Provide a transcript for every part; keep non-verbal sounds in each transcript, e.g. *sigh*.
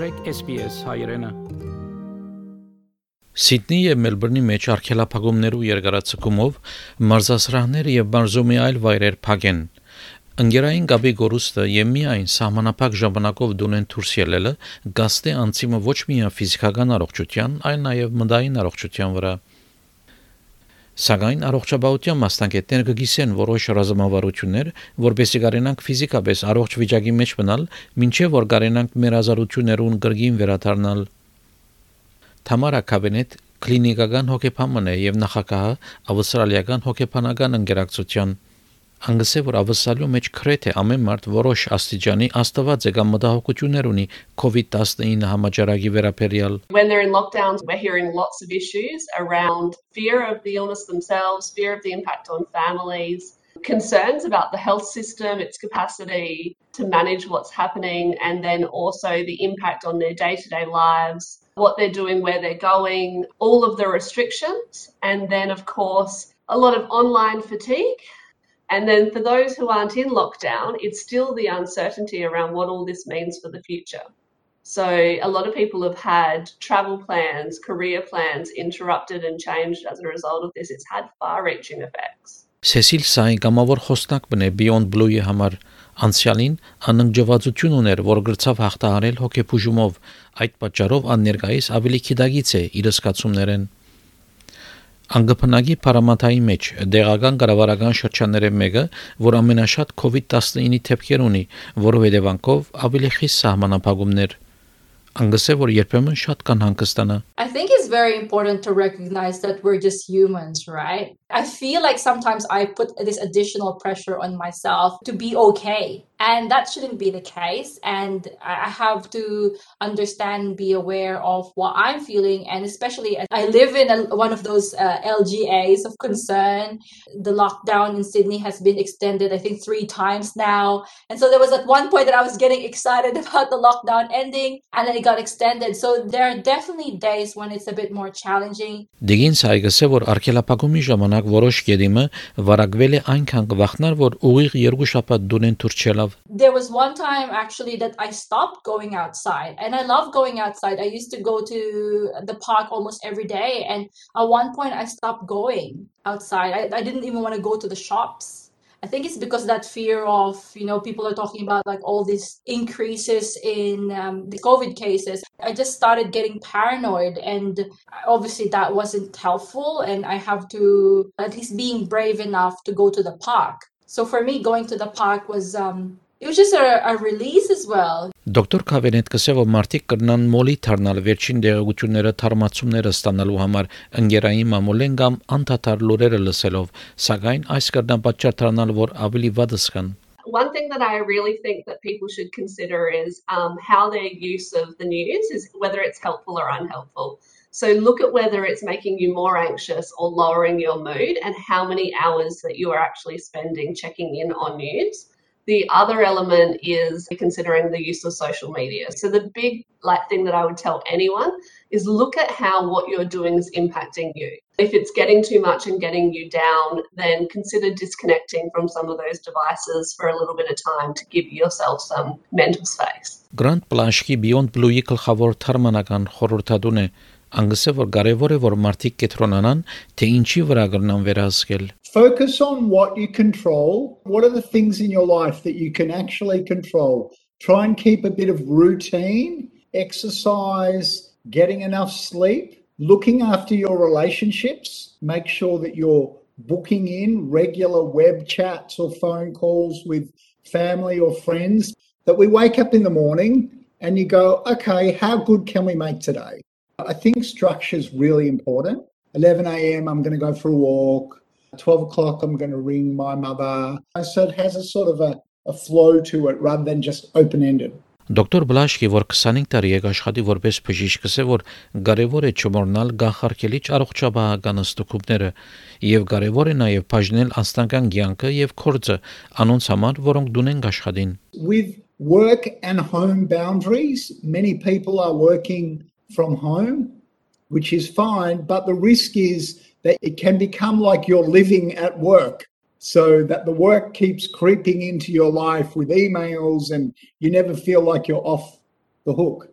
մտրեք SPS հայրենը։ Սիդնեի եւ Մելբուրնի մեջ արքելափակումներու երկարացումով մարզասրահները եւ մարզումի այլ վայրեր փակեն։ Ընկերային գաբի գորուստը եւ միայն սահմանապակ ժամանակով դունեն դուրս ելելը գաստե անցիմը ոչ միայն ֆիզիկական առողջության, այլ նաեւ մտային առողջության վրա։ Սակայն առողջապահության մասնագետները կգիսեն որոշ ռազմավարություններ, որբեսի կարենանք ֆիզիկապես առողջ վիճակի մեջ մնալ, ինչեւ որ կարենանք մեր ազարություններուն գրգին վերադառնալ։ Թամարա Կաբինետ կլինիկական հոգեբանն է եւ նախագահը ավստրալիական հոգեբանական ընկերակցության Անգսե որ ավսալու մեջ քրեթե ամեն մարդ որոշ աստիճանի աստված է կամ մտահոգություններ ունի COVID-19 համաճարակի վերաբերյալ When they're in lockdowns, we're hearing lots of issues around fear of the illness themselves, fear of the impact on families, concerns about the health system, its capacity to manage what's happening, and then also the impact on their day to day lives, what they're doing, where they're going, all of the restrictions, and then, of course, a lot of online fatigue. And then for those who aren't in lockdown, it's still the uncertainty around what all this means for the future. So a lot of people have had travel plans, career plans interrupted and changed as a result of this. It's had far-reaching effects. Սեսիլ Սայի կամավոր խոսնակ բնե Beyond Blue-ի համար անցյալին աննջվածություն ուներ, որ գրծավ հաղթահարել հոգեբուժումով։ Այդ պատճառով աններկայիս ավելի քիդագից է իր սկացումներեն։ Անգփնագի պարամատայի մեջ դեղական կառավարական շրջանները մեկը, որ ամենաշատ COVID-19-ի թեփքեր ունի, որով հետևանքով ավելի խիստ սահմանափակումներ անգսե որ երբեմն շատ կան հանգստանա I think it's very important to recognize that we're just humans, right? I feel like sometimes I put this additional pressure on myself to be okay. And that shouldn't be the case. And I have to understand and be aware of what I'm feeling. And especially as I live in a, one of those uh, LGAs of concern. The lockdown in Sydney has been extended, I think, three times now. And so there was at one point that I was getting excited *laughs* about the lockdown ending and then it got extended. So there are definitely days when it's a bit more challenging. Դիգինս հայգսե որ արքելապակումի ժամանակ որոշ գերիմը վարակվել է այնքան կվախնար որ ուղիղ երկու շաբաթ դունեն there was one time actually that I stopped going outside, and I love going outside. I used to go to the park almost every day, and at one point I stopped going outside. I, I didn't even want to go to the shops. I think it's because that fear of, you know, people are talking about like all these increases in um, the COVID cases. I just started getting paranoid. And obviously, that wasn't helpful. And I have to, at least being brave enough to go to the park So for me, going to the park was um, it was just a, a release as well. Դոկտոր Քավենետ կսե որ մարդիկ կրնան մոլի թարնալ վերջին դեղեցությունները թարմացումները ստանալու համար ընկերային մամուլեն կամ անդադար լուրերը լսելով, սակայն այս կրնան պատճառ դառնալ որ ավելի վատս կան։ One thing that I really think that people should consider is um, how their use of the news is whether it's helpful or unhelpful. So look at whether it's making you more anxious or lowering your mood and how many hours that you are actually spending checking in on news. The other element is considering the use of social media. So the big like thing that I would tell anyone is look at how what you're doing is impacting you. If it's getting too much and getting you down, then consider disconnecting from some of those devices for a little bit of time to give yourself some mental space։ Grant Blashki Beyond Blue Eagle խավոր թարմանական անգսե որ կարևոր է որ մարդիկ կետրոնանան թե ինչի վրա կրնան վերահսկել Focus on what you control. What are the things in your life that you can actually control? Try and keep a bit of routine, exercise, getting enough sleep, looking after your relationships. Make sure that you're booking in regular web chats or phone calls with family or friends. That we wake up in the morning and you go, okay, how good can we make today? I think structure is really important. 11 a.m., I'm going to go for a walk. 12 o'clock, I'm going to ring my mother. So it has a sort of a, a flow to it rather than just open ended. Դոկտոր Բլաշկի որ 25 տարի եք աշխատի որպես բժիշկ կսե որ կարևոր է չմոռնալ գախարկելիչ առողջապահական ստուգումները եւ կարևոր է նաեւ բաժնել անձնական կյանքը եւ կորձը անոնց համար որոնք դունեն աշխատին With work and home boundaries, many people are working from home, which is fine, but the risk is that it can become like you're living at work. So that the work keeps creeping into your life with emails and you never feel like you're off the hook.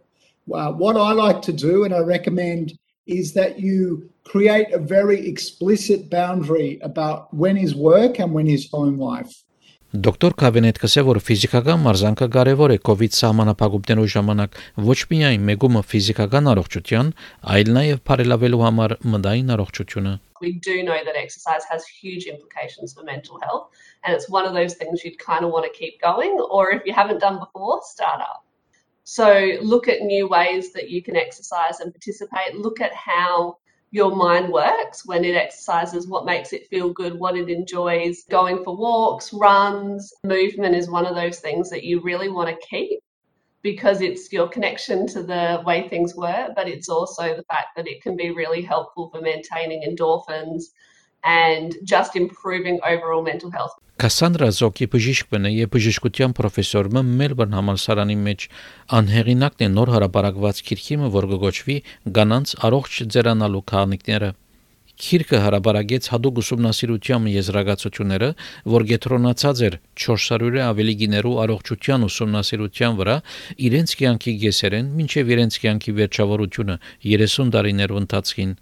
uh, what I like to do, and I recommend, is that you create a very explicit boundary about when is work and when is home life. Դոկտոր Կավենետ կսե որ ֆիզիկական մարզանքը կարևոր է COVID սահմանափակումներու ժամանակ ոչ միայն մեգումը ֆիզիկական առողջության, այլ նաև բարելավելու համար մտային առողջությունը։ We do know that exercise has huge implications for mental health, and it's one of those things you'd kind of want to keep going, or if you haven't done before, start up. So look at new ways that you can exercise and participate. Look at how your mind works when it exercises, what makes it feel good, what it enjoys. Going for walks, runs, movement is one of those things that you really want to keep because it's your connection to the way things work, but it's also the fact that it can be really helpful for maintaining endorphins and just improving overall mental health. Կասանդրա Զոկի բժիշկն է եւ բժշկության պրոֆեսորը Մելբուրն համալսարանի մեջ անհեղինակն է նոր հարաբարակված քիրքիմը, որ կգոչվի Գանանց առողջ ձերանալու քանիկները։ Քիրքը հարաբարագեց հadoop ուսումնասիրության եզրակացությունները, որ գետրոնացած էր 400-ը ավելի գիներու առողջության ուսումնասիրության վրա, իրենց կյանքի գեսերեն, ինչև իրենց կյանքի վերջավորությունը 30 տարիներու ընթացքին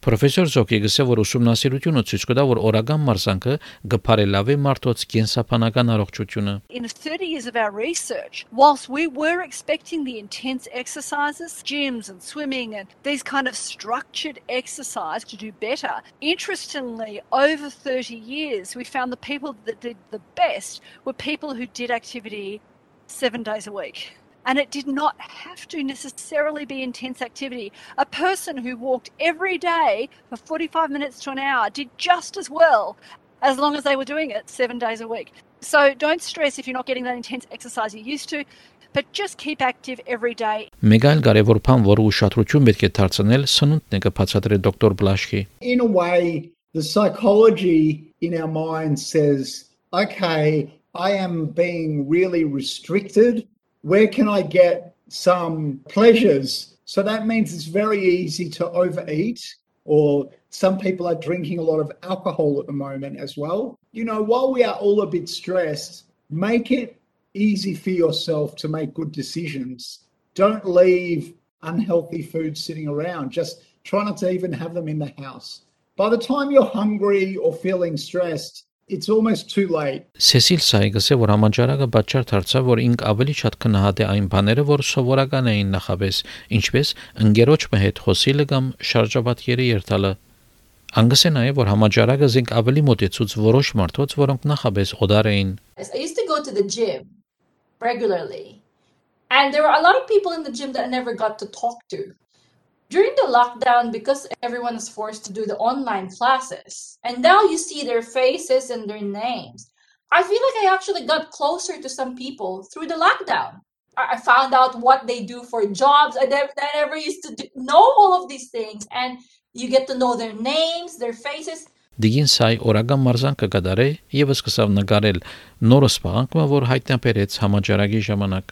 Պրոֆեսոր Զոկի գսե որ ուսումնասիրությունը ցույց կտա որ օրական մարզանքը գփարելավի մարդոց կենսապանական առողջությունը In 30 years of our research, whilst we were expecting the intense exercises, gyms and swimming and these kind of structured exercise to do better, interestingly, over 30 years, we found the people that did the best were people who did activity seven days a week. And it did not have to necessarily be intense activity. A person who walked every day for 45 minutes to an hour did just as well as long as they were doing it seven days a week. So don't stress if you're not getting that intense exercise you used to, but just keep active every day. Մեկ այլ կարևոր բան, որը ուշադրություն պետք է դարձնել, սնունդն է կբացատրի դոկտոր Բլաշկի։ In a way, the psychology in our mind says, okay, I am being really restricted where can I get some pleasures? So that means it's very easy to overeat, or some people are drinking a lot of alcohol at the moment as well. You know, while we are all a bit stressed, make it easy for yourself to make good decisions. Don't leave unhealthy food sitting around. Just try not to even have them in the house. By the time you're hungry or feeling stressed, it's almost too late. Սեսիլ Սայգսը որ համաճարակը պատճառ դարձավ, որ ինք ավելի շատ կնահատե այն բաները, որ սովորական էին նախապես, ինչպես ընկերոջը հետ խոսիլը կամ շարժաբատկերի երթալը։ Անգս է նաև որ համաճարակը զինք ավելի մոտեցուց որոշ մարդոց, որոնք նախապես օդար էին։ I used to go to the gym regularly. And there were a lot of people in the gym that I never got to talk to. during the lockdown because everyone is forced to do the online classes and now you see their faces and their names i feel like i actually got closer to some people through the lockdown i found out what they do for jobs i never, I never used to do, know all of these things and you get to know their names their faces Դիգին սայ օրական մարզանքը կդարե եւ սկսավ նկարել նորս պահանջը, որ հայտնաբերեց համաճարակի ժամանակ։